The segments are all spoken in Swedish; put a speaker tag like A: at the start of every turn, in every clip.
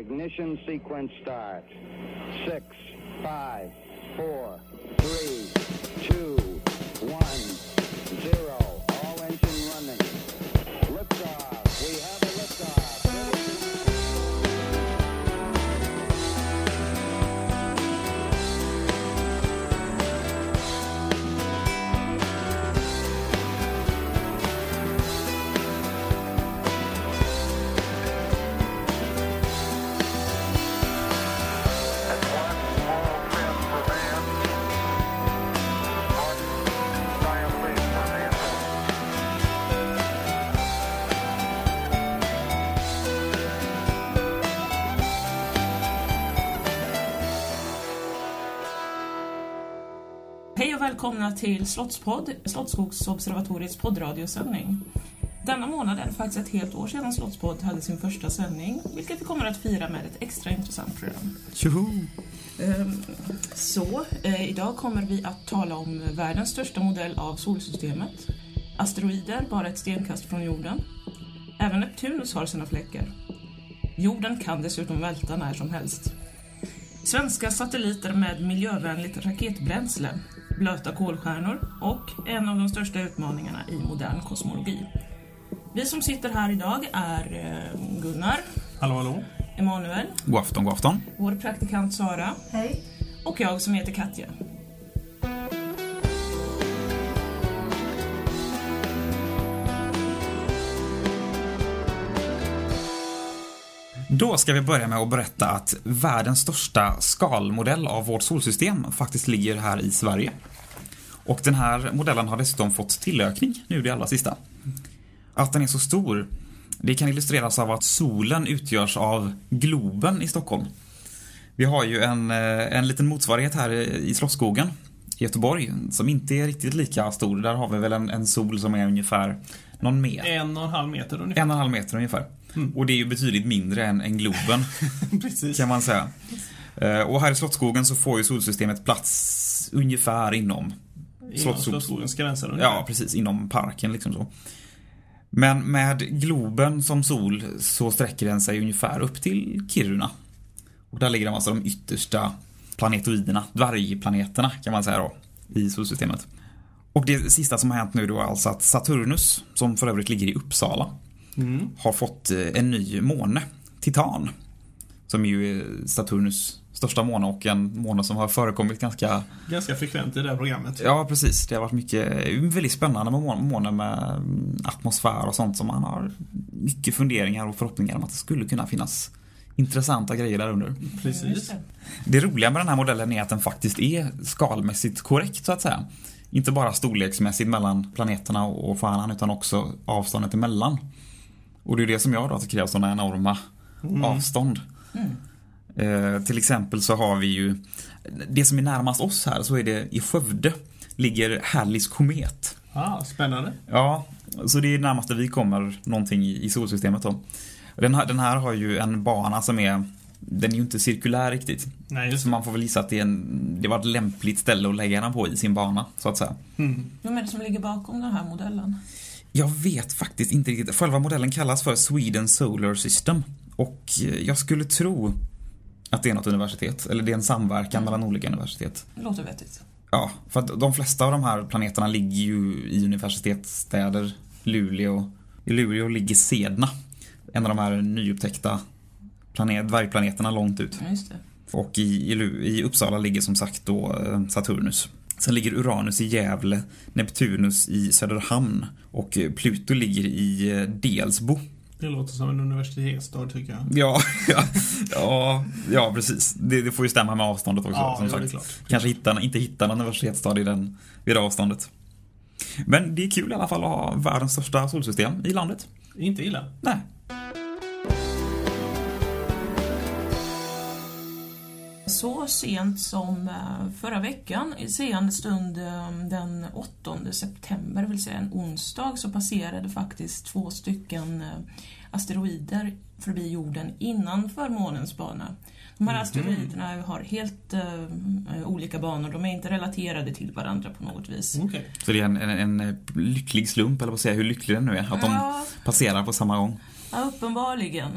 A: Ignition sequence start. Six, five, four,
B: välkomna till Slottspodd, Slottsskogsobservatoriets poddradiosändning. Denna månad är det faktiskt ett helt år sedan Slottspodd hade sin första sändning, vilket vi kommer att fira med ett extra intressant program.
C: Tjoho!
B: Ehm, Så, eh, idag kommer vi att tala om världens största modell av solsystemet, asteroider bara ett stenkast från jorden. Även Neptunus har sina fläckar. Jorden kan dessutom välta när som helst. Svenska satelliter med miljövänligt raketbränsle, blöta kolstjärnor och en av de största utmaningarna i modern kosmologi. Vi som sitter här idag är eh, Gunnar,
C: Hallå, hallå.
B: Emanuel,
C: God afton, god afton.
B: vår praktikant Sara
D: Hej.
B: och jag som heter Katja.
C: Då ska vi börja med att berätta att världens största skalmodell av vårt solsystem faktiskt ligger här i Sverige. Och den här modellen har dessutom fått tillökning nu det allra sista. Att den är så stor, det kan illustreras av att solen utgörs av Globen i Stockholm. Vi har ju en, eh, en liten motsvarighet här i Slottsskogen i Göteborg som inte är riktigt lika stor. Där har vi väl en, en sol som är ungefär någon meter.
E: En och en halv meter ungefär.
C: En och en halv meter ungefär.
E: Mm.
C: Och det är ju betydligt mindre än, än Globen, kan man säga. Eh, Och här i Slottsskogen så får ju solsystemet plats ungefär inom
E: Inom
C: Slotts-
E: Slottsskogens gränser ungefär.
C: Ja, precis. Inom parken liksom så. Men med Globen som sol så sträcker den sig ungefär upp till Kiruna. Och där ligger alltså de yttersta planetoiderna, dvärgplaneterna kan man säga då, i solsystemet. Och det sista som har hänt nu då är alltså att Saturnus, som för övrigt ligger i Uppsala,
E: Mm.
C: har fått eh, en ny måne, Titan. Som ju är Saturnus största måne och en måne som har förekommit ganska
E: Ganska frekvent i det här programmet.
C: Ja, precis. Det har varit mycket, väldigt spännande med må- månen med mm, atmosfär och sånt som man har mycket funderingar och förhoppningar om att det skulle kunna finnas intressanta grejer där under.
E: Precis.
B: det.
C: Roliga med den här modellen är att den faktiskt är skalmässigt korrekt så att säga. Inte bara storleksmässigt mellan planeterna och stjärnan utan också avståndet emellan. Och det är det som gör då att det krävs sådana enorma avstånd. Eh, till exempel så har vi ju det som är närmast oss här så är det i Skövde ligger Halleys komet.
E: Ah, spännande.
C: Ja, så det är närmaste vi kommer någonting i, i solsystemet då. Den här, den här har ju en bana som är den är ju inte cirkulär riktigt.
E: Nej, just
C: Så man får väl gissa att det, är en, det var ett lämpligt ställe att lägga den på i sin bana, så att säga.
E: mm.
B: Vem är det som ligger bakom den här modellen?
C: Jag vet faktiskt inte riktigt. Själva modellen kallas för Sweden Solar System. Och eh, jag skulle tro att det är något universitet, eller det är en samverkan mellan olika universitet.
B: Det låter vettigt.
C: Ja, för att de flesta av de här planeterna ligger ju i universitetsstäder. Luleå. I Luleå ligger Sedna. En av de här nyupptäckta planet, dvärgplaneterna långt ut.
B: Ja, just det.
C: Och i, i, i Uppsala ligger som sagt då eh, Saturnus. Sen ligger Uranus i Gävle, Neptunus i Söderhamn och Pluto ligger i eh, Delsbo.
E: Det låter som en universitetsstad tycker jag.
C: Ja, ja, ja, ja precis. Det, det får ju stämma med avståndet också.
E: Ja,
C: som
E: jo, det är
C: sagt.
E: klart.
C: Kanske hitta, inte hitta någon universitetsstad i, den, vid det avståndet. Men det är kul i alla fall att ha världens största solsystem i landet.
E: Inte illa.
C: Nej.
B: Så sent som eh, förra veckan, i seende stund eh, den 8 september, det vill säga en onsdag, så passerade faktiskt två stycken eh, asteroider förbi jorden innanför månens bana. De här asteroiderna har helt eh, olika banor, de är inte relaterade till varandra på något vis.
E: Okej.
C: Så det är en, en, en lycklig slump, eller vad säger jag, hur lycklig den nu är. Att de
B: Ja.
C: passerar på samma gång.
B: Ja, uppenbarligen.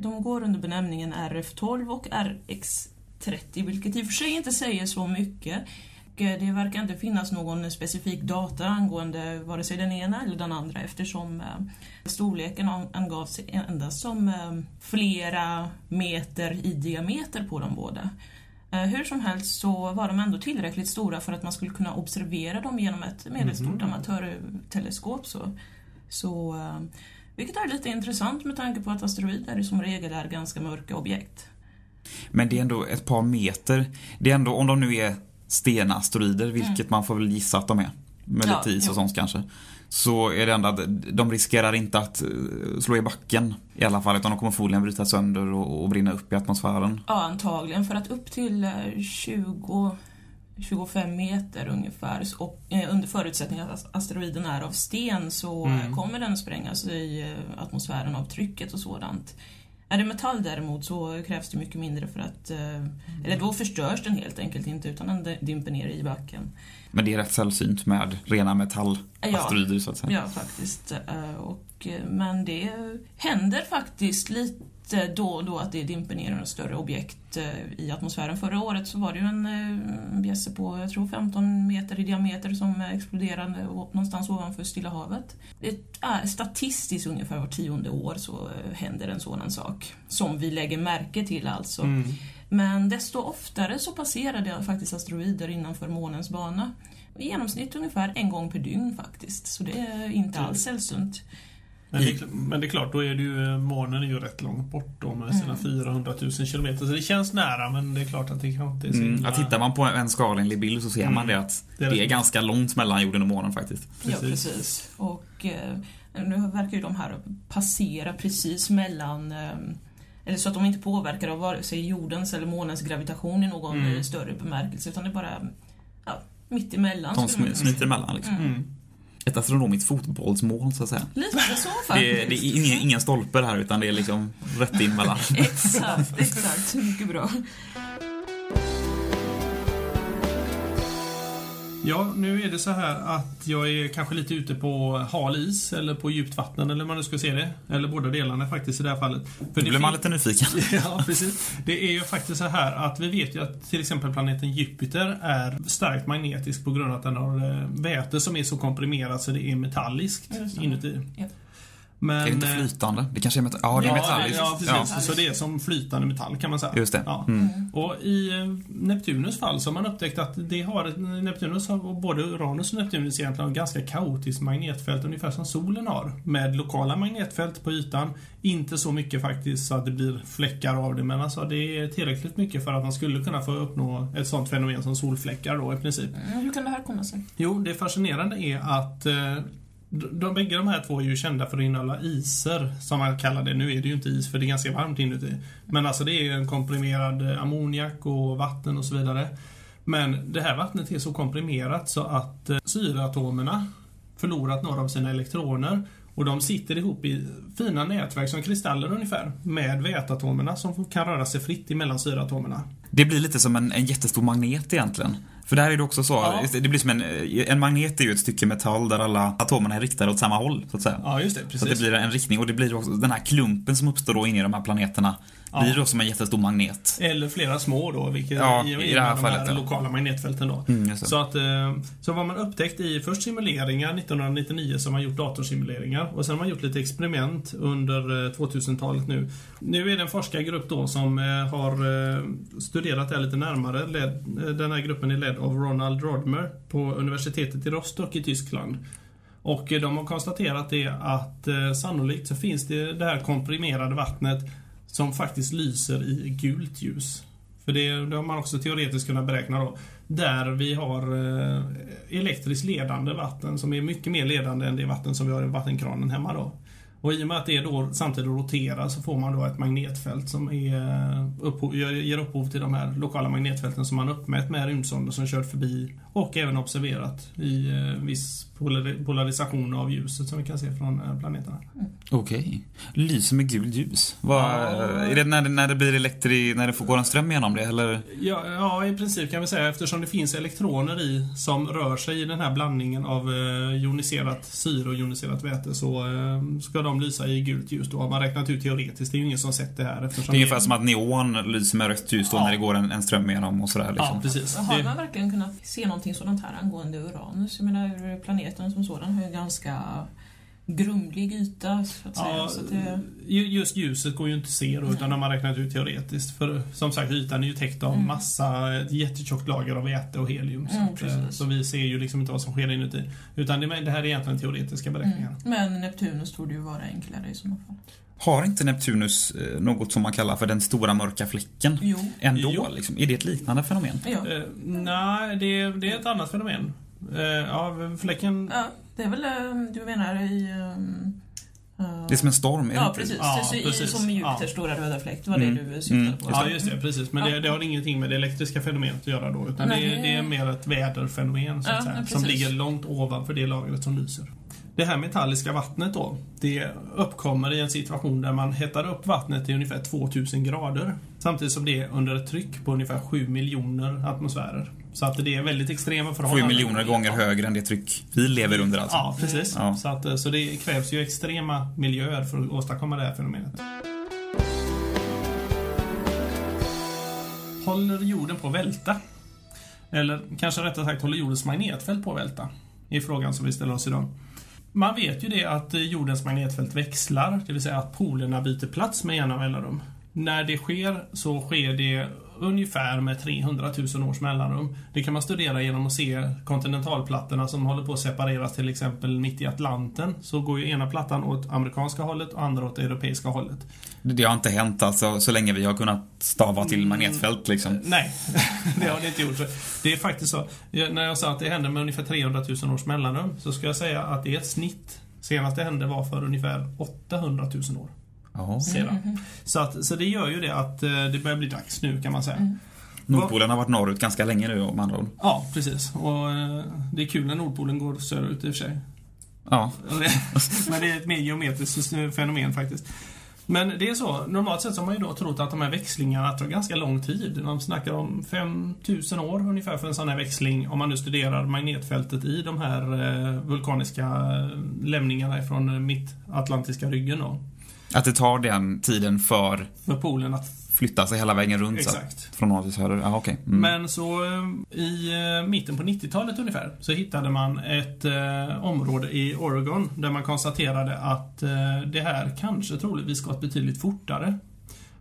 B: De går under benämningen RF12 och RX30, vilket i och för sig inte säger så mycket. Eh, Det verkar inte finnas någon specifik data angående vare sig den ena eller den andra eftersom eh, storleken an- angavs endast som eh, flera meter i diameter på de båda. Hur som helst så var de ändå tillräckligt stora för att man skulle kunna observera dem genom ett medelstort amatörteleskop. Så, så, vilket är lite intressant med tanke på att asteroider som regel är ganska mörka objekt.
C: Men det är ändå ett par meter. Det är ändå, om de nu är stenasteroider, vilket man får väl gissa att de är. Med
B: Ja,
C: lite is och sånt kanske. Så är det ändå att de riskerar inte att eh, slå i backen i alla fall. Utan de kommer förmodligen bryta sönder och, och brinna upp i atmosfären.
B: Ja, antagligen. För att upp till eh, 20 25 meter ungefär och eh, under förutsättning att asteroiden är av sten så eh, kommer den sprängas i eh, atmosfären av trycket och sådant. Är det metall däremot så krävs det mycket mindre för att... eh, Eller då förstörs den helt enkelt inte utan den dimper ner i backen.
C: Men det är rätt sällsynt med rena metallasteroider så att säga.
B: Ja, faktiskt. Och, men det händer faktiskt lite då och då att det dimper ner några större objekt eh, i atmosfären. Förra året så var det ju en eh, bjässe på, jag tror 15 meter i diameter som eh, exploderade någonstans ovanför Stilla havet. Statistiskt ungefär var tionde år så eh, händer en sådan sak. Som vi lägger märke till alltså. Men desto oftare så passerar det faktiskt asteroider innanför månens bana. I genomsnitt ungefär en gång per dygn faktiskt. Så det är inte alls sällsynt.
E: Men det, är, men det är klart, då är det ju, månen är ju rätt långt bort då med sina 400 000 kilometer. Så det känns nära, men det är klart att det kanske inte är så
C: Mm,
E: himla-
C: att tittar man på en skalenlig bild så ser man det att
E: Det
C: det
E: är
C: är,
E: rätt.
C: ganska långt mellan jorden och månen faktiskt.
B: Ja,
E: Precis.
B: precis. Och eh, nu verkar ju de här passera precis mellan eh, eller så att de inte påverkar av vare sig jordens eller månens gravitation i någon
E: Mm.
B: eh, större bemärkelse utan det är bara ja, mitt emellan.
C: De smiter emellan liksom. Ett astronomiskt fotbollsmål så att säga.
B: Lite så
C: Det
B: faktiskt.
C: det är ingen, ingen stolpe här utan det är liksom rätt in mellan.
B: Exakt, exakt. Mycket bra.
E: Ja, nu är det så här att jag är kanske lite ute på hal is eller på djupt vatten eller vad man nu ska se det. Eller båda delarna faktiskt i det här fallet. För
C: Då blir man lite nyfiken.
E: Ja, precis. Det är ju faktiskt så här att vi vet ju att till exempel planeten Jupiter är starkt magnetisk på grund av att den har eh, väte som är så komprimerat så det är metalliskt inuti.
B: Ja.
E: Men,
C: Är det inte
E: eh,
C: flytande? Det kanske är metall? Ja, det är
E: ja,
C: metalliskt.
E: Ja,
C: Ja.
E: precis. Så det är som flytande metall kan man säga.
C: Just det.
E: Ja.
C: Mm.
E: Och i eh, Neptunus fall så har man upptäckt att det har Neptunus har, både Uranus och Neptunus egentligen har ett ganska kaotiskt magnetfält ungefär som solen har. Med lokala magnetfält på ytan. Inte så mycket faktiskt så att det blir fläckar av det men alltså det är tillräckligt mycket för att man skulle kunna få uppnå ett sånt fenomen som solfläckar då i princip.
B: Mm, Hur kan det här komma sig?
E: Jo, det fascinerande är att eh, de, de, bägge de här två är ju kända för att innehålla iser, som man kallar det. Nu är det ju inte is för det är ganska varmt inuti. Men alltså det är en komprimerad eh, ammoniak och vatten och så vidare. Men det här vattnet är så komprimerat så att eh, syreatomerna förlorat några av sina elektroner och de sitter ihop i fina nätverk som kristaller ungefär med väteatomerna som kan röra sig fritt emellan syreatomerna.
C: Det blir lite som en, en jättestor magnet egentligen. För där är det också så,
E: Ja.
C: det blir som en, en magnet är ju ett stycke metall där alla atomerna är riktade åt samma håll, så att säga.
E: Ja, just det.
C: Så
E: Precis.
C: att det blir en riktning och det blir också, den här klumpen som uppstår då inne i de här planeterna
E: Ja.
C: blir då som en jättestor magnet.
E: Eller flera små då, vilket
C: Ja,
E: i,
C: i det här
E: de
C: fallet, ja.
E: lokala magnetfälten då.
C: Mm, det.
E: så att, eh, så vad man upptäckt i först simuleringar 1999 som man gjort datorsimuleringar och sen har man gjort lite experiment under eh, 2000-talet nu. Nu är det en forskargrupp då som eh, har eh, studerat det här lite närmare. Led, eh, den här gruppen är ledd av Ronald Rodmer på universitetet i Rostock i Tyskland. Och eh, de har konstaterat det att eh, sannolikt så finns det det här komprimerade vattnet som faktiskt lyser i gult ljus. För det, det har man också teoretiskt kunnat beräkna då. Där vi har eh, elektriskt ledande vatten som är mycket mer ledande än det vatten som vi har i vattenkranen hemma då. Och i och med att det då samtidigt roterar så får man då ett magnetfält som är eh, upphov, ger upphov till de här lokala magnetfälten som man uppmätt med rymdsonder som kört förbi och även observerat i eh, viss polarisation av ljuset som vi kan se från eh, planeterna.
C: Okej. Lyser med gult ljus.
E: Ja.
C: Är det när, det när det blir elektri... När det får gå en ström igenom det, eller?
E: Ja, ja, i princip kan vi säga eftersom det finns elektroner i som rör sig i den här blandningen av eh, joniserat syre och joniserat väte så eh, ska de lysa i gult ljus. Då har man räknat ut teoretiskt. Det är ju ingen som sett det här
C: Det är ungefär som att neon lyser med rött ljus då
E: Ja.
C: när det går en, en ström igenom och sådär liksom.
E: Ja, precis.
B: Har
E: Det,
B: man verkligen kunnat se någonting sådant här angående Uranus? Jag menar, planeten som sådan har ju ganska grumlig yta, så att säga.
E: ja,
B: Så att det,
E: ju- just ljuset går ju inte att se då, utan de har räknat ut teoretiskt. För som sagt, ytan är ju täckt av
B: Mm.
E: massa, ett jättetjockt lager av väte och helium. Så,
B: Mm,
E: att, eh,
B: precis.
E: så vi ser ju liksom inte vad som sker inuti. Utan det, det här är egentligen teoretiska beräkningar.
B: mm. Men Neptunus torde ju vara enklare i sådana fall.
C: Har inte Neptunus eh, något som man kallar för den stora mörka fläcken?
B: Jo.
C: Ändå,
E: Jo.
C: liksom. Är det ett liknande fenomen?
B: Ja.
E: Eh, nej, det, det är ett annat fenomen. Eh, ja, fläcken...
B: ja, det är väl, eh, du menar i... Um, uh,
C: Det är som en storm, är
B: Ja, precis.
E: Ja,
B: det är
E: precis.
B: i, som Jupiters
E: Ja.
B: stora röda fläkt, det var det
C: Mm.
B: du syftade
C: Mm.
B: på.
E: Ja, just det. Precis. Men det, det har ingenting med det elektriska fenomenet att göra då. Utan
B: Nej,
E: det,
B: det-
E: det är mer ett väderfenomen så att
B: Ja,
E: säga,
B: ja,
E: som ligger långt ovanför det lagret som lyser. Det här metalliska vattnet då, det uppkommer i en situation där man hettar upp vattnet till ungefär 2000 grader. Samtidigt som det är under ett tryck på ungefär 7 miljoner atmosfärer. Så att det är väldigt extrema förhållanden.
C: miljoner gånger högre än det tryck vi lever under alltså.
E: Ja, precis.
C: Ja.
E: Så, att, eh, så det krävs ju extrema miljöer för att åstadkomma det här fenomenet. Håller jorden på att välta? Eller kanske rättare sagt, håller jordens magnetfält på att välta? är frågan som vi ställer oss idag. Man vet ju det att eh, jordens magnetfält växlar, det vill säga att polerna byter plats med jämna mellanrum. När det sker så sker det ungefär med 300 000 års mellanrum. Det kan man studera genom att se kontinentalplattorna som håller på att separeras till exempel mitt i Atlanten. Så går ju ena plattan åt amerikanska hållet och andra åt det europeiska hållet.
C: Det, har inte hänt alltså så länge vi har kunnat stava till
E: Mm.
C: magnetfält liksom.
E: Nej, det har det inte gjort. Det är faktiskt så. När jag sa att det hände med ungefär 300 000 års mellanrum så ska jag säga att det är ett snitt. Senast det hände var för ungefär 800 000 år
C: Ja.
E: sedan. Så, att, så det gör ju det att eh, det börjar bli dags nu kan man säga.
B: Mm.
C: Nordpolen har varit norrut ganska länge nu om andra ord.
E: Ja, precis. Och eh, det är kul när Nordpolen går söderut i och för sig.
C: Ja.
E: Men det är ett mer geometriskt fenomen faktiskt. Men det är så, normalt sett så har man ju då trott att de här växlingarna tar ganska lång tid. De snackar om 5000 år ungefär för en sån här växling om man nu studerar magnetfältet i de här eh, vulkaniska lämningarna ifrån mittatlantiska ryggen då.
C: Att det tar den tiden för
E: För polen att...
C: flytta sig hela vägen runt så.
E: Exakt.
C: Från norr till söder. Ja, okej. Mm.
E: Men så eh, i eh, mitten på 90-talet ungefär så hittade man ett eh, område i Oregon där man konstaterade att eh, det här kanske troligtvis gått betydligt fortare.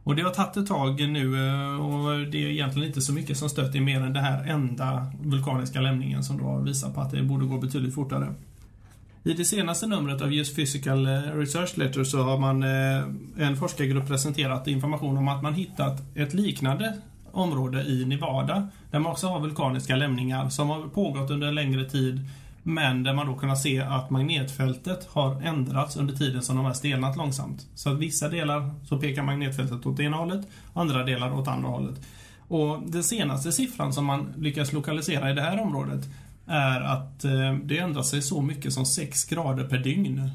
E: Och det har tagit ett tag nu eh, och det är egentligen inte så mycket som stött i mer än den här enda vulkaniska lämningen som då visar på att det borde gå betydligt fortare. I det senaste numret av Just Physical eh, Research Letter så har man eh, en forskargrupp presenterat information om att man hittat ett liknande område i Nevada där man också har vulkaniska lämningar som har pågått under en längre tid men där man då kunnat se att magnetfältet har ändrats under tiden som de har stelnat långsamt. Så att vissa delar så pekar magnetfältet åt ena hållet, andra delar åt andra hållet. Och den senaste siffran som man lyckas lokalisera i det här området är att eh, det ändrar sig så mycket som 6 grader per dygn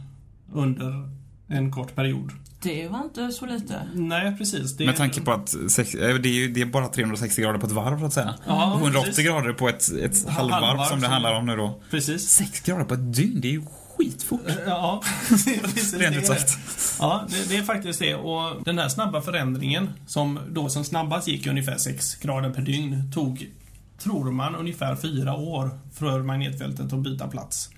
E: under en kort period.
B: Det var inte så lite.
E: Nej, precis. Det
C: Med tanke på att sex, eh, det är, ju, det är bara 360 grader på ett varv så att säga.
E: Ja,
C: och 180
E: precis.
C: grader på ett, ett halvvarv
E: Halvvarv
C: som det handlar om nu då.
E: Precis.
C: 6 grader på ett dygn, det är ju skitfort.
E: Ja, precis.
C: Rent
E: det
C: ut
E: är
C: sagt.
E: Ja, det, det är faktiskt det. Och den här snabba förändringen som då som snabbast gick ungefär 6 grader per dygn tog, tror man, ungefär fyra år för magnetfältet att byta plats.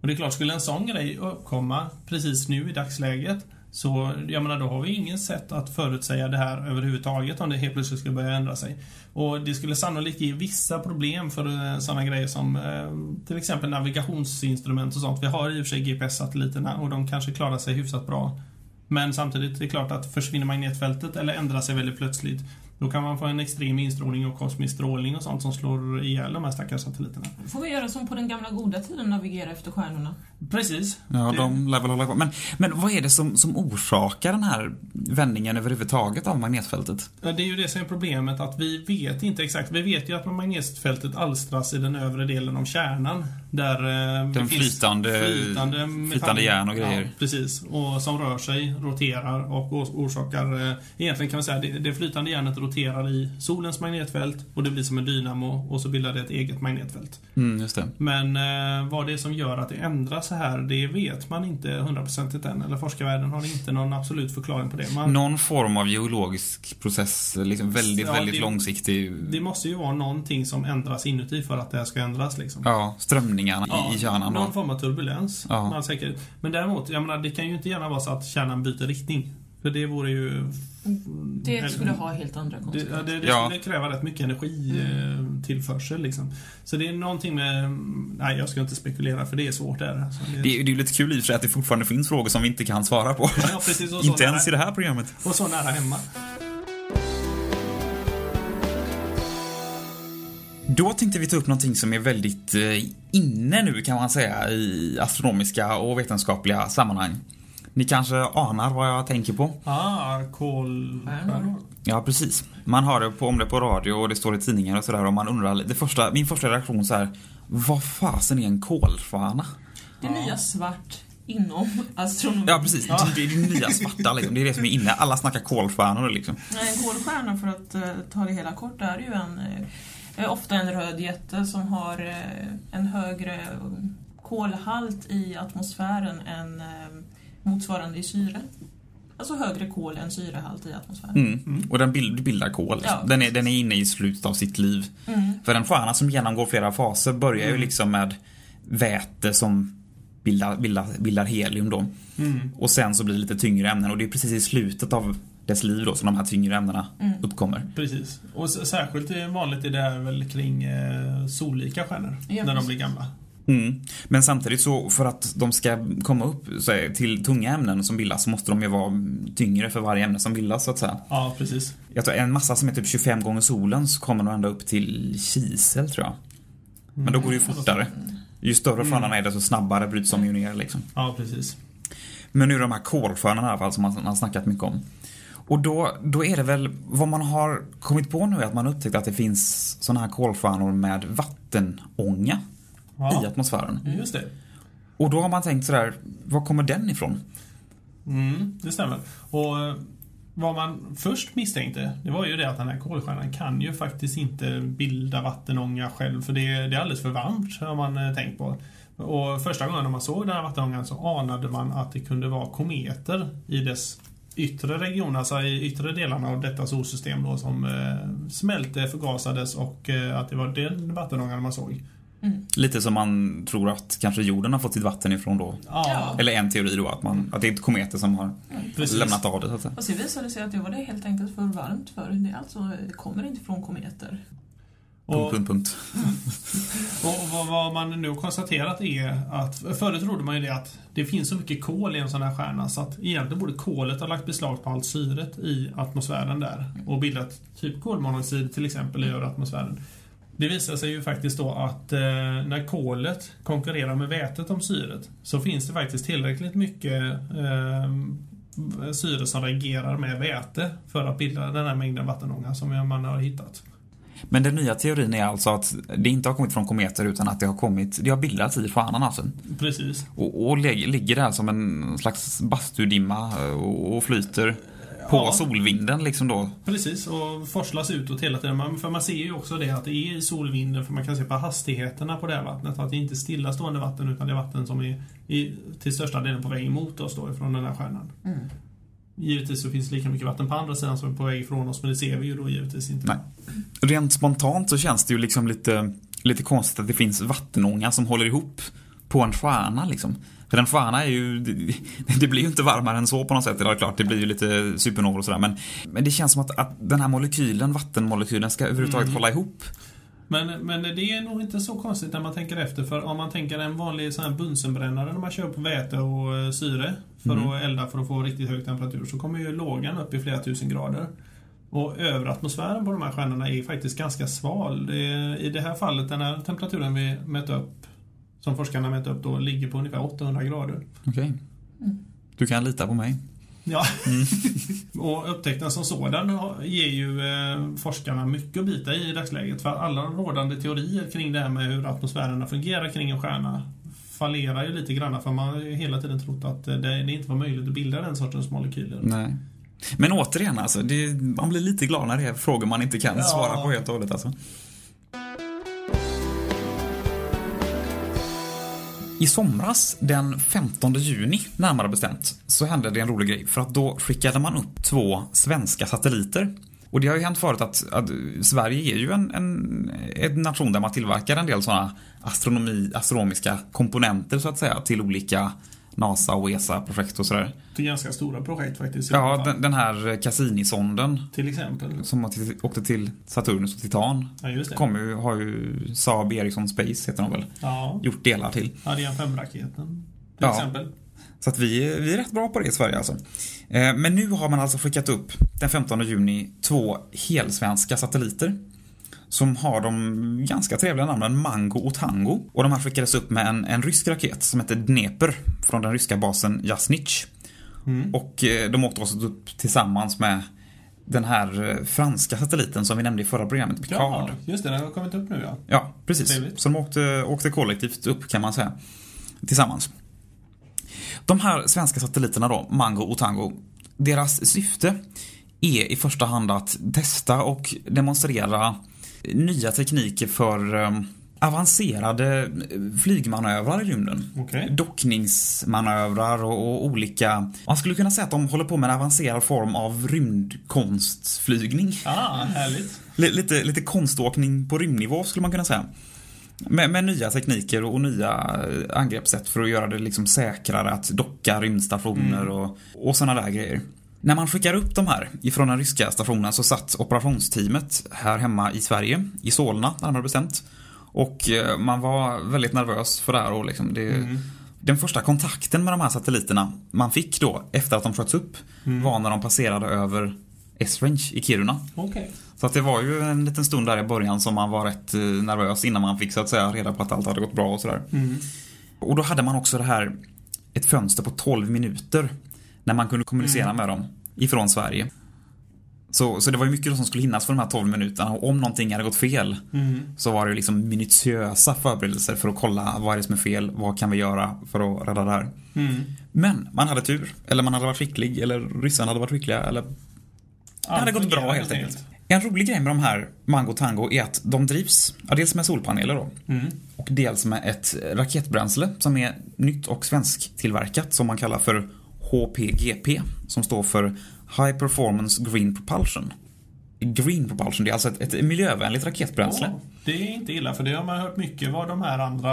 E: Och det är klart, skulle en sån grej uppkomma precis nu i dagsläget så jag menar, då har vi ingen sätt att förutsäga det här överhuvudtaget om det helt plötsligt skulle börja ändra sig. Och det skulle sannolikt ge vissa problem för eh, sådana grejer som eh, till exempel navigationsinstrument och sånt. Vi har i och för sig GPS-satelliterna och de kanske klarar sig hyfsat bra. Men samtidigt, det är klart att försvinner magnetfältet eller ändrar sig väldigt plötsligt då kan man få en extrem instrålning och kosmisk strålning och sånt som slår ihjäl de här stackars satelliterna.
B: Får vi göra som på den gamla goda tiden, navigera efter stjärnorna?
E: Precis.
C: Ja, de lär väl hålla kvar. Men, men vad är det som, som orsakar den här vändningen överhuvudtaget av magnetfältet?
E: Ja, Det är ju det som är problemet, att vi vet inte exakt. Vi vet ju att magnetfältet alstras i den övre delen av kärnan. Där eh, det
C: Den
E: finns
C: flytande-
E: flytande, metall-
C: flytande järn och grejer.
E: Ja, precis. Och som rör sig, roterar och ors- orsakar... eh, Egentligen kan man säga det, det flytande järnet roterar i solens magnetfält och det blir som en dynamo och så bildar det ett eget magnetfält.
C: Mm, just det.
E: Men eh, vad det är som gör att det ändras så här, det vet man inte hundraprocentigt än. Eller forskarvärlden har inte någon absolut förklaring på det. Man,
C: Någon form av geologisk process, liksom väldigt,
E: Ja,
C: väldigt
E: det-
C: långsiktig.
E: Det måste ju vara någonting som ändras inuti för att det här ska ändras liksom.
C: Ja, strömningarna i, i kärnan
E: någon
C: då.
E: form av turbulens.
C: Ja.
E: Men däremot, jag menar, det kan ju inte gärna vara så att kärnan byter riktning. För det vore ju...
B: Det
E: eller-
B: skulle ha helt andra
E: Det,
B: konsekvenser.
E: ja, det, det
C: Ja.
E: skulle kräva rätt mycket energi
B: Mm.
E: eh, tillförsel liksom. Så det är någonting med... Nej, jag ska inte spekulera för det är svårt där. Alltså, det,
C: Det är det är ju lite kul i och för sig att det fortfarande finns frågor som vi inte kan svara på.
E: Ja, precis. Och så,
C: inte ens i
E: nära,
C: det här programmet.
E: och så nära hemma.
C: Då tänkte vi ta upp någonting som är väldigt eh, inne nu kan man säga i astronomiska och vetenskapliga sammanhang. Ni kanske anar vad jag tänker på?
E: Ah, kolstjärnor.
C: Ja, precis. Man hör det på, om det på radio och det står i tidningar och sådär och man undrar, det första, min första reaktion så här, vad fasen är en kolstjärna?
B: Det nya svart inom astronomi.
C: Ja, precis. Det, det är det nya svarta liksom. Det är det som är inne. Alla snackar kolstjärnor liksom.
B: Nej, En kolstjärna, för att eh, ta det hela kort, är ju en, eh, ofta en röd jätte som har eh, en högre eh, kolhalt i atmosfären än eh, motsvarande i syre. Alltså högre kol än syrehalt i atmosfären.
C: Mm. Och den bild, bildar kol.
B: Ja.
C: Den, är, den är inne i slutet av sitt liv.
B: Mm.
C: För en stjärna som genomgår flera faser börjar ju
E: Mm.
C: liksom med väte som bildar, bildar, bildar helium då.
E: Mm.
C: Och sen så blir det lite tyngre ämnen och det är precis i slutet av dess liv då som de här tyngre ämnena
B: Mm.
C: uppkommer.
E: Precis. Och särskilt är vanligt är det här väl kring eh, sollika stjärnor.
B: Ja,
E: när de blir gamla.
C: Mm. Men samtidigt så för att de ska komma upp så är, till tunga ämnen som bildas så måste de ju vara tyngre för varje ämne som bildas så att säga.
E: Ja, precis.
C: Jag tror en massa som är typ 25 gånger solen så kommer de ända upp till kisel tror jag. Men då går det ju fortare. Ju större
E: Mm.
C: stjärnorna är desto snabbare bryts de ju ner liksom.
E: Ja, precis.
C: Men nu de här kolstjärnorna i alla fall som man har snackat mycket om. Och då, då är det väl, vad man har kommit på nu är att man upptäckt att det finns såna här kolstjärnor med vattenånga i
E: Ja,
C: atmosfären.
E: just det.
C: Och då har man tänkt sådär, var kommer den ifrån?
E: Mm, det stämmer. Och eh, vad man först misstänkte, det var ju det att den här kolstjärnan kan ju faktiskt inte bilda vattenånga själv, för det, det är alldeles för varmt, har man eh, tänkt på. Och första gången när man såg den här vattenångan så anade man att det kunde vara kometer i dess yttre region, alltså i yttre delarna av detta solsystem då som eh, smälte, förgasades och eh, att det var den vattenångan man såg.
C: Lite som man tror att kanske jorden har fått sitt vatten ifrån då.
B: Ja.
C: Eller en teori då, att, man, att det är inte kometer som har
E: Precis.
C: lämnat av det så att säga.
B: Och så visade det sig att det var det helt enkelt för varmt för. Det alltså, det kommer inte från kometer.
C: Punkt,
E: Och-
C: punkt, punkt.
E: Och vad, vad man nu konstaterat är att förut trodde man ju det att det finns så mycket kol i en sån här stjärna så att egentligen borde kolet ha lagt beslag på allt syret i atmosfären där och bildat typ kolmonoxid till exempel i atmosfären. Det visar sig ju faktiskt då att eh, när kolet konkurrerar med vätet om syret så finns det faktiskt tillräckligt mycket eh, syre som reagerar med väte för att bilda den här mängden vattenånga som man har hittat.
C: Men den nya teorin är alltså att det inte har kommit från kometer utan att det har kommit, det har bildats i stjärnan alltså.
E: Precis.
C: Och, och lig- ligger där som en slags bastudimma eh, och, och flyter på
E: Ja.
C: solvinden liksom då.
E: Precis, och forslas utåt hela tiden. Man- För man ser ju också det att det är i solvinden, för man kan se på hastigheterna på det här vattnet, att det inte är stillastående vatten utan det är vatten som är i, till största delen på väg emot oss då ifrån den här stjärnan.
B: Mm.
E: Givetvis så finns det lika mycket vatten på andra sidan som är på väg ifrån oss, men det ser vi ju då givetvis inte.
C: Nej. Rent spontant så känns det ju liksom lite, lite konstigt att det finns vattenånga som håller ihop på en stjärna liksom. Stjärna är ju, det, det blir ju inte varmare än så på något sätt. Eller klart, det blir ju lite supernovor och sådär. Men, men det känns som att, att den här molekylen, vattenmolekylen, ska överhuvudtaget
E: Mm.
C: hålla ihop.
E: Men, men det är nog inte så konstigt när man tänker efter, för om man tänker en vanlig sån här bunsenbrännare när man kör på väte och eh, syre för
C: Mm.
E: att elda för att få riktigt hög temperatur så kommer ju lågan upp i flera tusen grader. Och övre atmosfären på de här stjärnorna är faktiskt ganska sval. Det är, I det här fallet, den här temperaturen vi mätte upp, som forskarna mätte upp då, ligger på ungefär 800 grader.
C: Okej. Du kan lita på mig.
E: Ja. och upptäckten som sådan ger ju eh, forskarna mycket att bita i i dagsläget. För alla rådande teorier kring det här med hur atmosfärerna fungerar kring en stjärna fallerar ju lite grann för man har ju hela tiden trott att eh, det, det inte var möjligt att bilda den sortens molekyler.
C: Nej. Men återigen, alltså, det, man blir lite glad när det är frågor man inte kan
E: Ja.
C: svara på helt och hållet. Alltså. I somras, den 15 juni närmare bestämt, så hände det en rolig grej. För att då skickade man upp två svenska satelliter. Och det har ju hänt förut att, att Sverige är ju en, en, en nation där man tillverkar en del sådana astronomiska komponenter så att säga till olika NASA och ESA-projekt och sådär.
E: Det är ganska stora projekt faktiskt.
C: Ja, den, den här Cassini-sonden
E: Till exempel.
C: som åkte till Saturnus och Titan
E: Ja, just det.
C: kommer ju, har ju Saab Ericsson Space, heter de väl,
E: Ja,
C: gjort delar till.
E: Ariane 5-raketen. Till
C: Ja.
E: exempel.
C: Så att vi, vi är rätt bra på det i Sverige alltså. Eh, Men nu har man alltså skickat upp den 15 juni två helsvenska satelliter. Som har de ganska trevliga namnen Mango och Tango. Och de här skickades upp med en, en rysk raket som heter Dneper från den ryska basen Jasnich. Och eh, de åkte också upp tillsammans med den här eh, franska satelliten som vi nämnde i förra programmet, Picard.
E: Ja, just det. Den har kommit upp nu ja.
C: Ja, precis.
E: Trevligt.
C: Så de åkte, åkte kollektivt upp kan man säga. Tillsammans. De här svenska satelliterna då, Mango och Tango, deras syfte är i första hand att testa och demonstrera nya tekniker för eh, avancerade flygmanövrar i rymden.
E: Okej.
C: Dockningsmanövrar och, och olika... Man skulle kunna säga att de håller på med en avancerad form av rymdkonstflygning.
E: Ah, härligt.
C: Li- Lite, lite konståkning på rymdnivå skulle man kunna säga. Med, med nya tekniker och nya eh, angreppssätt för att göra det liksom säkrare att docka rymdstationer och, och sådana där grejer. När man skickar upp de här ifrån den ryska stationen så satt operationsteamet här hemma i Sverige, i Solna närmare bestämt. Och eh, man var väldigt nervös för det här och liksom det, Den första kontakten med de här satelliterna man fick då efter att de sköts upp var när de passerade över S-Range i Kiruna.
E: Okej.
C: Så att det var ju en liten stund där i början som man var rätt eh, nervös innan man fick så att säga reda på att allt hade gått bra och sådär. Och då hade man också det här, ett fönster på 12 minuter när man kunde kommunicera med dem ifrån Sverige. Så, så det var ju mycket som skulle hinnas för de här 12 minuterna och om någonting hade gått fel så var det ju liksom minutiösa förberedelser för att kolla vad är det som är fel, vad kan vi göra för att rädda det här. Men man hade tur, eller man hade varit skicklig, eller ryssarna hade varit skickliga, eller det hade gått bra helt enkelt. En rolig grej med de här Mango Tango är att de drivs, ja, dels med solpaneler då. Och dels med ett raketbränsle som är nytt och svensk tillverkat som man kallar för HPGP. Som står för High Performance Green Propulsion. Green Propulsion, det är alltså ett, ett miljövänligt raketbränsle.
E: Ja, det är inte illa för det har man hört mycket vad de här andra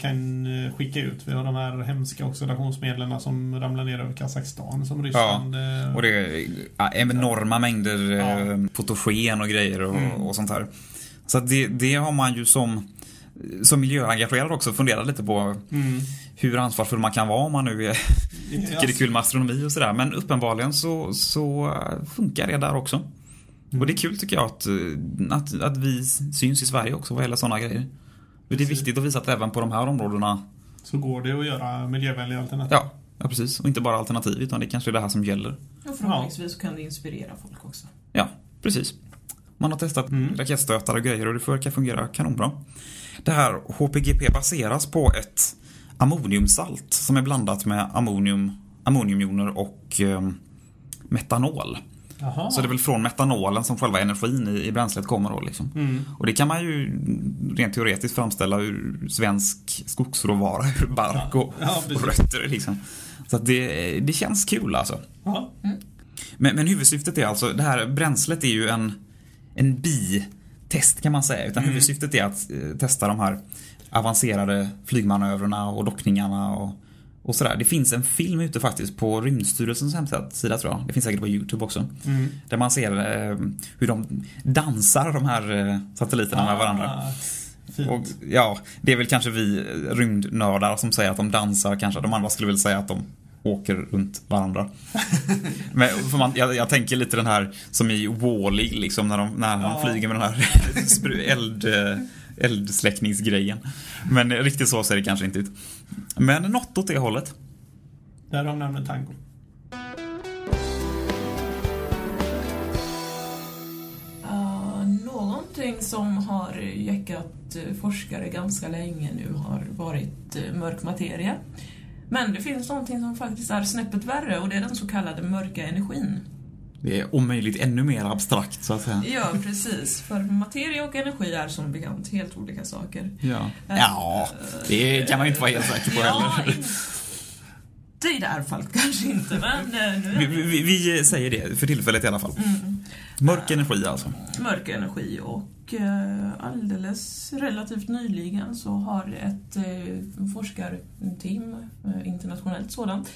E: kan eh, skicka ut. Vi har de här hemska oxidationsmedlen som ramlar ner över Kazakstan som Ryssland... eh,
C: Och det är ja, enorma mängder
E: Ja. Mm.
C: eh, fotogen och grejer och, och sånt här. Så det, det har man ju som, som miljöengagerad också funderat lite på
E: Mm.
C: hur ansvarsfull man kan vara om man nu är, tycker det är kul med astronomi och sådär. Men uppenbarligen så, så funkar det där också.
E: Mm.
C: Och det är kul tycker jag att, eh, att, att vi syns i Sverige också vad gäller sådana grejer. För det är viktigt att visa att även på de här områdena,
E: Så går det att göra miljövänliga alternativ.
C: ja, ja precis. Och inte bara alternativ utan det kanske är det här som gäller.
B: Och förhoppningsvis så kan det inspirera folk också.
C: Ja, precis. Man har testat raketstötar och grejer och det verkar fungera kanonbra. Det här HPGP baseras på ett ammoniumsalt som är blandat med ammonium, ammoniumjoner och eh, metanol.
E: Jaha.
C: Så det är väl från metanolen som själva energin i, i bränslet kommer då liksom.
E: Mm.
C: Och det kan man ju rent teoretiskt framställa ur svensk skogsråvara, ur bark och,
E: Ja, precis.
C: och rötter liksom. Så att det, det känns kul alltså.
E: Ja.
C: Men, men huvudsyftet är alltså, det här bränslet är ju en, en bitest kan man säga. Utan huvudsyftet är att eh, testa de här avancerade flygmanövrarna och dockningarna och, och sådär. Det finns en film ute faktiskt på Rymdstyrelsens hemsida tror jag. Det finns säkert på YouTube också. Där man ser eh, hur de dansar de här eh, satelliterna med varandra.
E: Ah.
C: Och ja, det är väl kanske vi rymdnördar som säger att de dansar kanske. De andra skulle väl säga att de åker runt varandra. Men, för man, jag, jag tänker lite den här som i Wall-E liksom när, de, när han
F: Ja.
C: flyger med den här eld, eh, eldsläckningsgrejen. Men riktigt så ser det kanske inte ut. Men något åt det hållet.
F: Där de nämner tango.
B: Uh, någonting som har jäckat eh, forskare ganska länge nu har varit eh, mörk materia. Men det finns någonting som faktiskt är snäppet värre och det är den så kallade mörka energin.
C: Det är om möjligt ännu mer abstrakt så att säga.
B: Ja, precis. För materia och energi är som bekant helt olika saker.
C: Ja, ja det kan man ju inte vara helt säker på
B: Ja,
C: heller.
B: Inte i det här fallet kanske inte, men eh, nu
C: Vi, vi, vi säger det för tillfället i alla fall. Mörk energi alltså.
B: mörk energi och eh, alldeles relativt nyligen så har ett eh, forskarteam, internationellt sådant,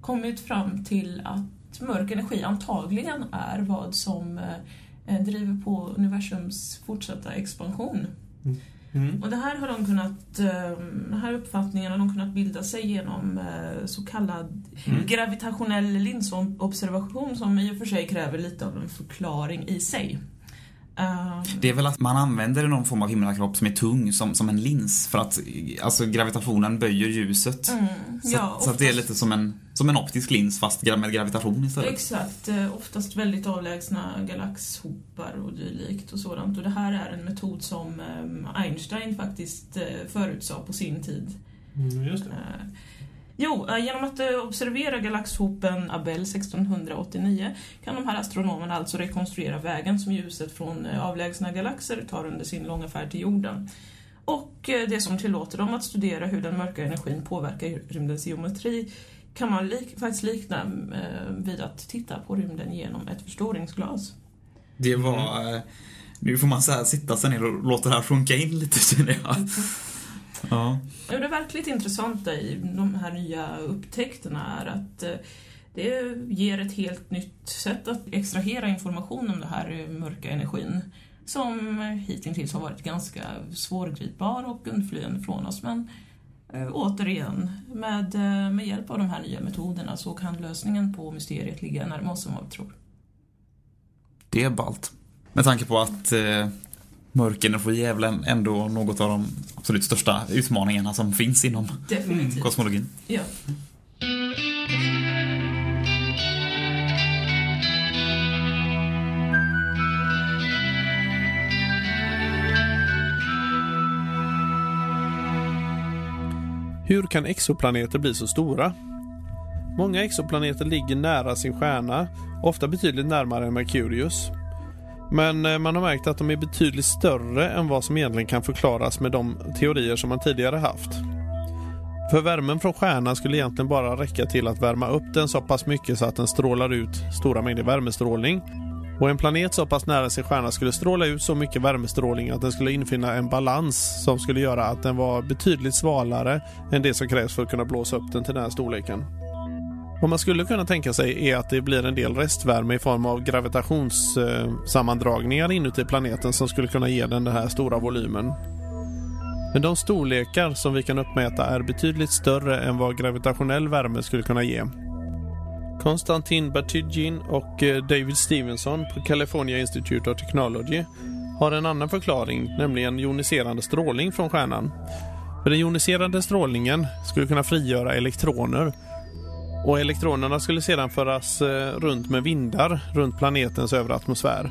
B: kommit fram till att mörk energi antagligen är vad som driver på universums fortsatta expansion.
F: Mm.
B: Och det här har de kunnat, eh, den här uppfattningen har de kunnat bilda sig genom eh, så kallad gravitationell linsobservation som i och för sig kräver lite av en förklaring i sig. Eh,
C: Det är väl att man använder någon form av himlakropp som är tung som, som en lins för att alltså gravitationen böjer ljuset.
B: mm,
C: Så,
B: ja,
C: så att det är
B: oftast-
C: lite som en, som en optisk lins fast med gravitation istället.
B: Exakt, eh, oftast väldigt avlägsna galaxhopar och dylikt och sådant. Och det här är en metod som eh, Einstein faktiskt eh, förutsade på sin tid.
F: Mm, just det.
B: Eh, Jo, eh, genom att eh, observera galaxhopen Abell 1689 kan de här astronomerna alltså rekonstruera vägen som ljuset från eh, avlägsna galaxer tar under sin långa färd till jorden. Och det som tillåter dem att studera hur den mörka energin påverkar rymdens geometri kan man lik, faktiskt likna vid att titta på rymden genom ett förstoringsglas.
C: Det var... eh, Nu får man så sitta sig ner och låta det här sjunka in lite känner jag. Ja.
B: Och det verkligt intressanta i de här nya upptäckterna är att eh, det ger ett helt nytt sätt att extrahera information om den här mörka energin som hittills har varit ganska svårgripbar och undflyende från oss. Men eh, återigen, med, eh, med hjälp av de här nya metoderna så kan lösningen på mysteriet ligga närmare oss än vad vi tror.
C: Det är ballt. Med tanke på att eh, mörk energi är väl ändå något av de absolut största utmaningarna som finns inom
B: Definitivt.
C: kosmologin.
B: Ja.
E: Hur kan exoplaneter bli så stora? Många exoplaneter ligger nära sin stjärna, ofta betydligt närmare än Merkurius. Men eh, man har märkt att de är betydligt större än vad som egentligen kan förklaras med de teorier som man tidigare haft. För värmen från stjärnan skulle egentligen bara räcka till att värma upp den så pass mycket så att den strålar ut stora mängder värmestrålning. Och en planet så pass nära sin stjärna skulle stråla ut så mycket värmestrålning att den skulle infinna en balans som skulle göra att den var betydligt svalare än det som krävs för att kunna blåsa upp den till den här storleken. Vad man skulle kunna tänka sig är att det blir en del restvärme i form av gravitationssammandragningar inuti planeten som skulle kunna ge den den här stora volymen. Men de storlekar som vi kan uppmäta är betydligt större än vad gravitationell värme skulle kunna ge. Konstantin Batygin och eh, David Stevenson på California Institute of Technology har en annan förklaring, nämligen joniserande strålning från stjärnan. För den joniserande strålningen skulle kunna frigöra elektroner och elektronerna skulle sedan föras eh, runt med vindar runt planetens övre atmosfär.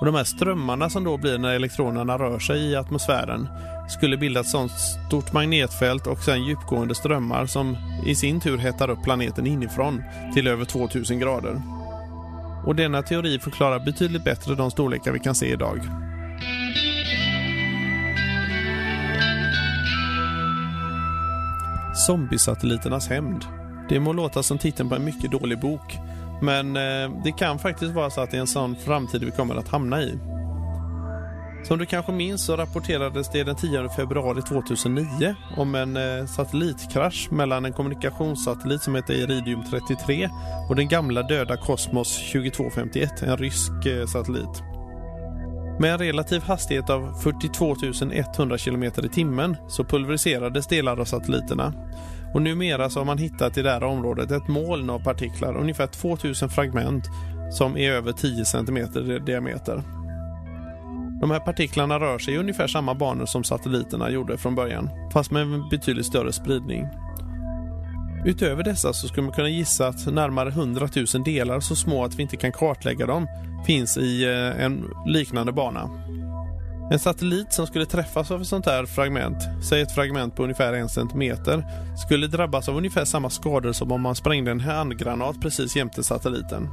E: Och de här strömmarna som då blir när elektronerna rör sig i atmosfären skulle bilda ett sådant stort magnetfält och sen djupgående strömmar som i sin tur hettar upp planeten inifrån till över 2000 grader. Och denna teori förklarar betydligt bättre de storlekar vi kan se idag. Zombiesatelliternas hämnd. Det må låta som titeln på en mycket dålig bok, men eh, det kan faktiskt vara så att det är en sån framtid vi kommer att hamna i. Som du kanske minns så rapporterades det den 10 februari 2009 om en eh, satellitkrasch mellan en kommunikationssatellit som heter Iridium 33 och den gamla döda Cosmos 2251, en rysk eh, satellit. Med en relativ hastighet av 42 100 km i timmen så pulveriserades delar av satelliterna och numera så har man hittat i det här området ett moln av partiklar, ungefär 2000 fragment som är över 10 cm i diameter. De här partiklarna rör sig i ungefär samma banor som satelliterna gjorde från början, fast med en betydligt större spridning. Utöver dessa så skulle man kunna gissa att närmare 100 000 delar så små att vi inte kan kartlägga dem finns i eh, en liknande bana. En satellit som skulle träffas av ett sånt här fragment, säg ett fragment på ungefär en centimeter, skulle drabbas av ungefär samma skador som om man sprängde en handgranat precis jämte satelliten.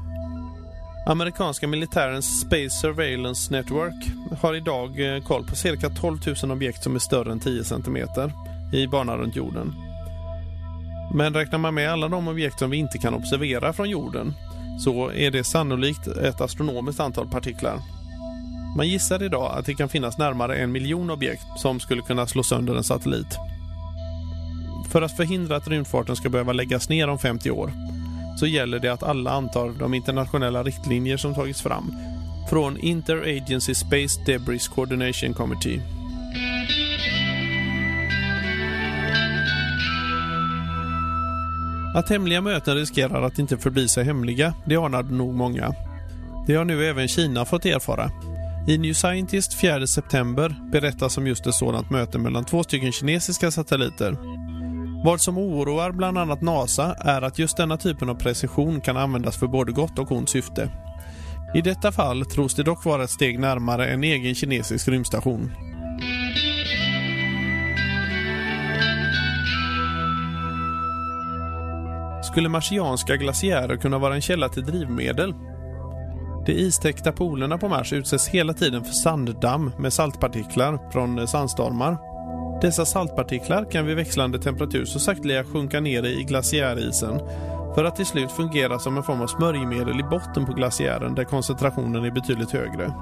E: Amerikanska militärens Space Surveillance Network har idag eh, koll på cirka 12 000 objekt som är större än 10 centimeter i banan runt jorden. Men räknar man med alla de objekt som vi inte kan observera från jorden så är det sannolikt ett astronomiskt antal partiklar. Man gissar idag att det kan finnas närmare en miljon objekt som skulle kunna slå sönder en satellit. För att förhindra att rymdfarten ska behöva läggas ner om 50 år så gäller det att alla antar de internationella riktlinjer som tagits fram från Interagency Space Debris Coordination Committee. Att hemliga möten riskerar att inte förbli sig hemliga, det anade nog många. Det har nu även Kina fått erfara. I New Scientist 4 september berättas om just ett sådant möte mellan två stycken kinesiska satelliter. Vad som oroar bland annat NASA är att just denna typen av precision kan användas för både gott och ont syfte. I detta fall tros det dock vara ett steg närmare en egen kinesisk rymdstation. Skulle marsianska glaciärer kunna vara en källa till drivmedel? De istäckta polerna på Mars utsätts hela tiden för sanddamm med saltpartiklar från eh, sandstormar. Dessa saltpartiklar kan vid växlande temperatur så sakteliga sjunka ner i glaciärisen för att till slut fungera som en form av smörjmedel i botten på glaciären där koncentrationen är betydligt högre.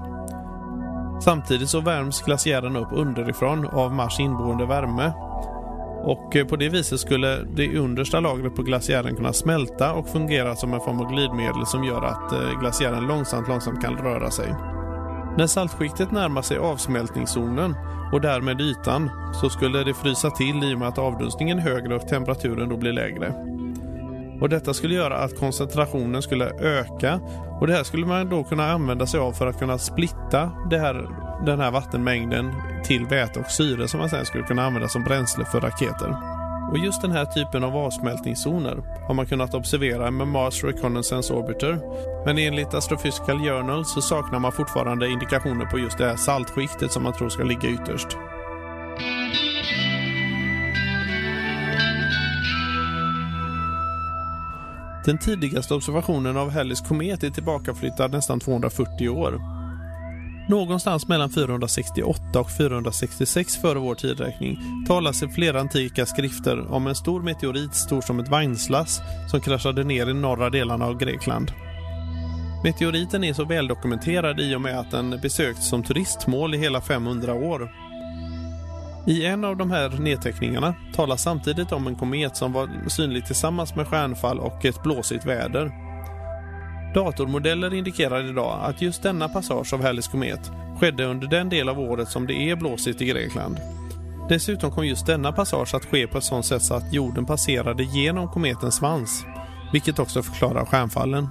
E: Samtidigt så värms glaciären upp underifrån av Mars inboende värme och eh, på det viset skulle det understa lagret på glaciären kunna smälta och fungera som en form av glidmedel som gör att eh, glaciären långsamt, långsamt kan röra sig. När saltskiktet närmar sig avsmältningszonen och därmed ytan så skulle det frysa till i och med att avdunstningen är högre och temperaturen då blir lägre. Och Detta skulle göra att koncentrationen skulle öka och det här skulle man då kunna använda sig av för att kunna splitta det här, den här vattenmängden till väte och syre som man sen skulle kunna använda som bränsle för raketer. Och just den här typen av avsmältningszoner har man kunnat observera med Mars Reconnaissance Orbiter. Men enligt Astrophysical Journal så saknar man fortfarande indikationer på just det här saltskiktet som man tror ska ligga ytterst. Den tidigaste observationen av Halleys komet är tillbakaflyttad nästan 240 år. Någonstans mellan 468 och 466 före vår tidräkning talas i flera antika skrifter om en stor meteorit stor som ett vagnslass som kraschade ner i norra delarna av Grekland. Meteoriten är så väldokumenterad i och med att den besökts som turistmål i hela 500 år. I en av de här nedteckningarna talas samtidigt om en komet som var synlig tillsammans med stjärnfall och ett blåsigt väder. Datormodeller indikerar idag att just denna passage av Halleys komet skedde under den del av året som det är blåsigt i Grekland. Dessutom kom just denna passage att ske på ett sådant sätt så att jorden passerade genom kometens svans, vilket också förklarar stjärnfallen.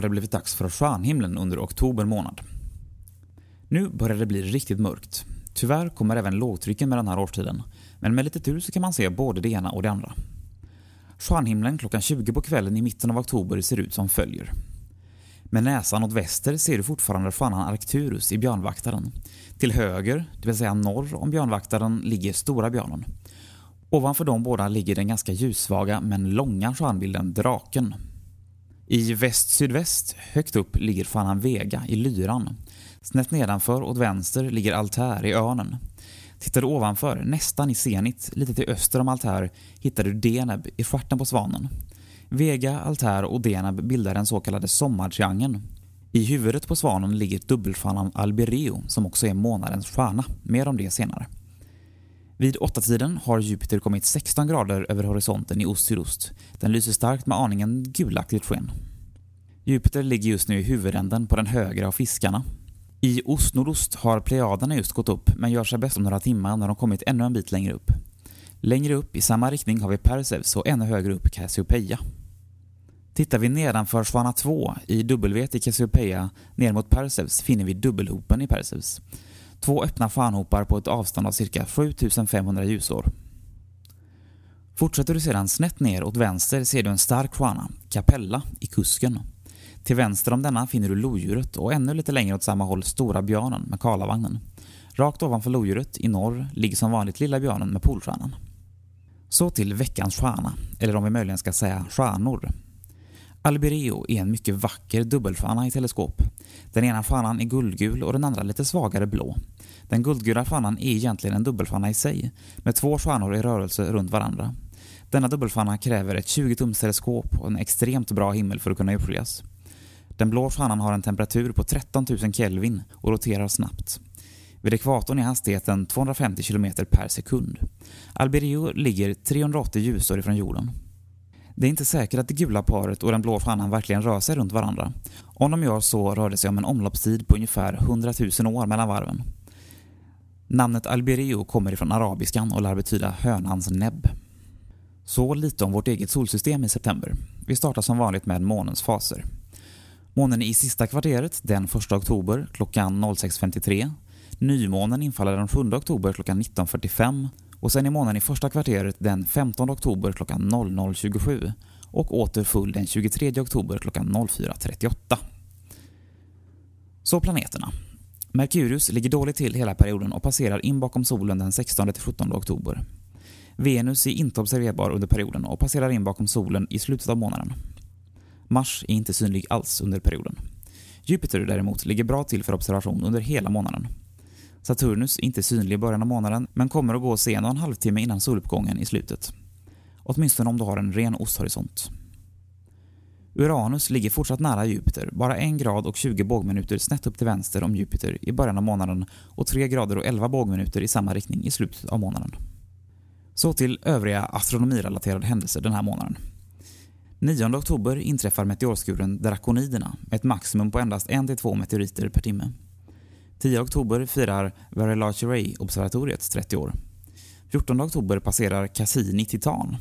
C: Har det blivit dags för stjärnhimlen under oktober månad. Nu börjar det bli riktigt mörkt. Tyvärr kommer även lågtrycken med den här årstiden, men med lite tur så kan man se både det ena och det andra. Stjärnhimlen klockan 20 på kvällen i mitten av oktober ser ut som följer. Med näsan åt väster ser du fortfarande stjärnan Arcturus i björnvaktaren. Till höger, det vill säga norr om björnvaktaren, ligger Stora björnen. Ovanför de båda ligger den ganska ljussvaga men långa stjärnbilden Draken i väst-sydväst, högt upp, ligger Fanan Vega i Lyran. Snett nedanför åt vänster ligger Altär i Örnen. Tittar du ovanför, nästan i zenit, lite till öster om Altär, hittar du Deneb i stjärten på Svanen. Vega, Altär och Deneb bildar den så kallade sommartriangeln. I huvudet på Svanen ligger dubbelstjärnan Alberio som också är månadens stjärna. Mer om det senare. Vid åtta tiden har Jupiter kommit 16 grader över horisonten i ost-sydost. Den lyser starkt med aningen gulaktigt sken. Jupiter ligger just nu i huvudänden på den högra av fiskarna. I ost-nordost har Plejaderna just gått upp, men gör sig bäst om några timmar när de kommit ännu en bit längre upp. Längre upp i samma riktning har vi Perseus och ännu högre upp Cassiopeia. Tittar vi nedanför Svana 2 i W i Cassiopeia ner mot Perseus finner vi dubbelhopen i Perseus. Två öppna fanhopar på ett avstånd av cirka 7500 ljusår. Fortsätter du sedan snett ner åt vänster ser du en stark stjärna, Capella, i kusken. Till vänster om denna finner du lodjuret och ännu lite längre åt samma håll Stora björnen med Karlavagnen. Rakt ovanför lodjuret, i norr, ligger som vanligt Lilla björnen med Polstjärnan. Så till veckans stjärna, eller om vi möjligen ska säga stjärnor. Albireo är en mycket vacker dubbelstjärna i teleskop. Den ena stjärnan är guldgul och den andra lite svagare blå. Den guldgula stjärnan är egentligen en dubbelstjärna i sig, med två stjärnor i rörelse runt varandra. Denna dubbelstjärna kräver ett 20-tums teleskop och en extremt bra himmel för att kunna urskiljas. Den blå stjärnan har en temperatur på 13 000 Kelvin och roterar snabbt. Vid ekvatorn är hastigheten 250 km per sekund. Albireo ligger 380 ljusår ifrån jorden. Det är inte säkert att det gula paret och den blå stjärnan verkligen rör sig runt varandra. Om de gör så rör det sig om en omloppstid på ungefär 100 000 år mellan varven. Namnet Albireo kommer ifrån arabiskan och lär betyda hönans näbb. Så lite om vårt eget solsystem i september. Vi startar som vanligt med månens faser. Månen är i sista kvarteret den 1 oktober klockan 06.53. Nymånen infaller den 7 oktober klockan 19.45 och sen är månen i första kvarteret den 15 oktober klockan 00.27 och åter full den 23 oktober klockan 04.38. Så planeterna. Merkurius ligger dåligt till hela perioden och passerar in bakom solen den 16-17 oktober. Venus är inte observerbar under perioden och passerar in bakom solen i slutet av månaden. Mars är inte synlig alls under perioden. Jupiter däremot ligger bra till för observation under hela månaden. Saturnus är inte synlig i början av månaden men kommer att gå och se en och en halvtimme innan soluppgången i slutet. Åtminstone om du har en ren osthorisont. Uranus ligger fortsatt nära Jupiter, bara en grad och 20 bågminuter snett upp till vänster om Jupiter i början av månaden och 3 grader och 11 bågminuter i samma riktning i slutet av månaden. Så till övriga astronomirelaterade händelser den här månaden. 9 oktober inträffar meteorskuren Drakoniderna med ett maximum på endast 1-2 meteoriter per timme. 10 oktober firar Very Large Array-observatoriet 30 år. 14 oktober passerar Cassini Titan.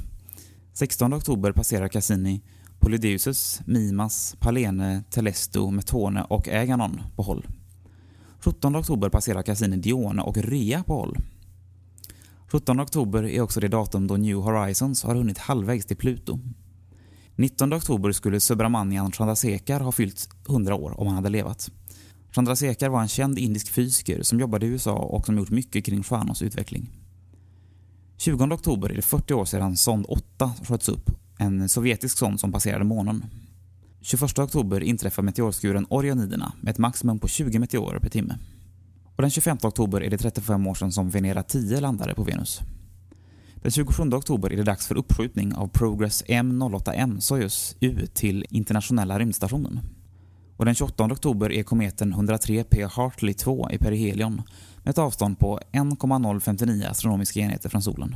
C: 16 oktober passerar Cassini Polydeuces, Mimas, Palene, Telesto, Metone och Äganon på håll. 17 oktober passerar Cassini Dione och Rhea på håll. 17 oktober är också det datum då New Horizons har hunnit halvvägs till Pluto. 19 oktober skulle Subramanian Chandrasekhar ha fyllt 100 år om han hade levat. Chandrasekhar var en känd indisk fysiker som jobbade i USA och som gjort mycket kring stjärnors utveckling. 20 oktober är det 40 år sedan sond 8 sköts upp, en sovjetisk sond som passerade månen. 21 oktober inträffar meteorskuren Orioniderna med ett maximum på 20 meteorer per timme. Och den 25 oktober är det 35 år sedan som Venera 10 landade på Venus. Den 27 oktober är det dags för uppskjutning av Progress M08M Soyuz U till internationella rymdstationen. Och den 28 oktober är kometen 103P Hartley 2 i perihelion med ett avstånd på 1,059 astronomiska enheter från solen.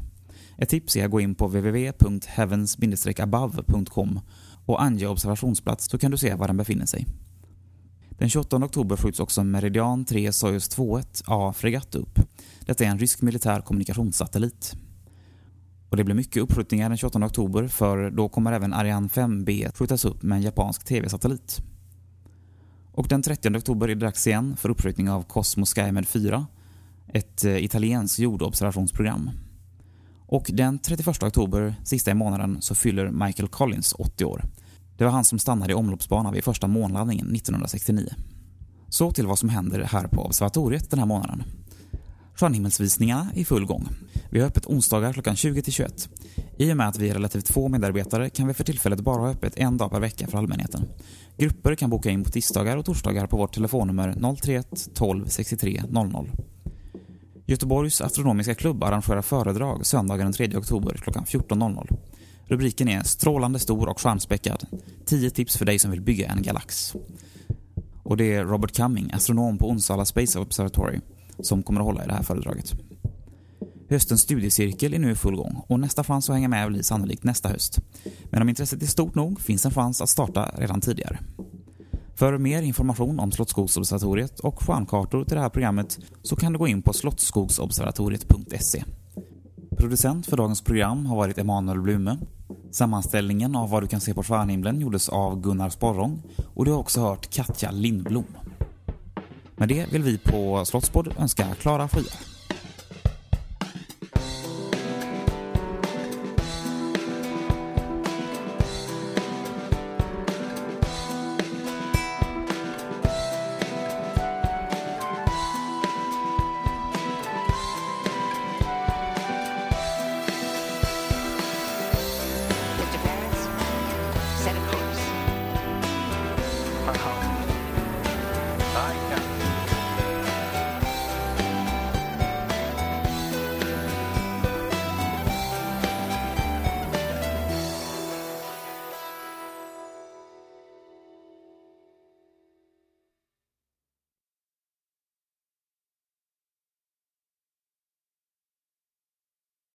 C: Ett tips är att gå in på www.heavens-above.com och ange observationsplats så kan du se var den befinner sig. Den 28 oktober skjuts också Meridian 3 Soyuz 21 A fregatt upp. Detta är en rysk militär kommunikationssatellit. Och det blir mycket uppskjutningar den 28 oktober för då kommer även Ariane 5B skjutas upp med en japansk TV-satellit. Och den 30 oktober är det dags igen för uppskjutning av Cosmo Skymed 4, ett eh, italienskt jordobservationsprogram. Och den 31 oktober, sista i månaden, så fyller Michael Collins 80 år. Det var han som stannade i omloppsbana vid första månlandningen 1969. Så till vad som händer här på observatoriet den här månaden. Stjärnhimmelsvisningarna är i full gång. Vi har öppet onsdagar klockan 20-21. I och med att vi är relativt få medarbetare kan vi för tillfället bara ha öppet en dag per vecka för allmänheten. Grupper kan boka in på tisdagar och torsdagar på vårt telefonnummer 031 12 63 00. Göteborgs astronomiska klubb arrangerar föredrag söndagen den 3 oktober klockan 14.00. Rubriken är “Strålande stor och stjärnspäckad. 10 tips för dig som vill bygga en galax”. Och det är Robert Cumming, astronom på Onsala Space Observatory, som kommer att hålla i det här föredraget. Höstens studiecirkel är nu i full gång och nästa chans att hänga med blir sannolikt nästa höst. Men om intresset är stort nog finns en chans att starta redan tidigare. För mer information om Slottsskogsobservatoriet och stjärnkartor till det här programmet så kan du gå in på slottsskogsobservatoriet.se. Producent för dagens program har varit Emanuel Blume. Sammanställningen av vad du kan se på stjärnhimlen gjordes av Gunnar Sporrong och du har också hört Katja Lindblom. Med det vill vi på Slottsbord önska klara skyar.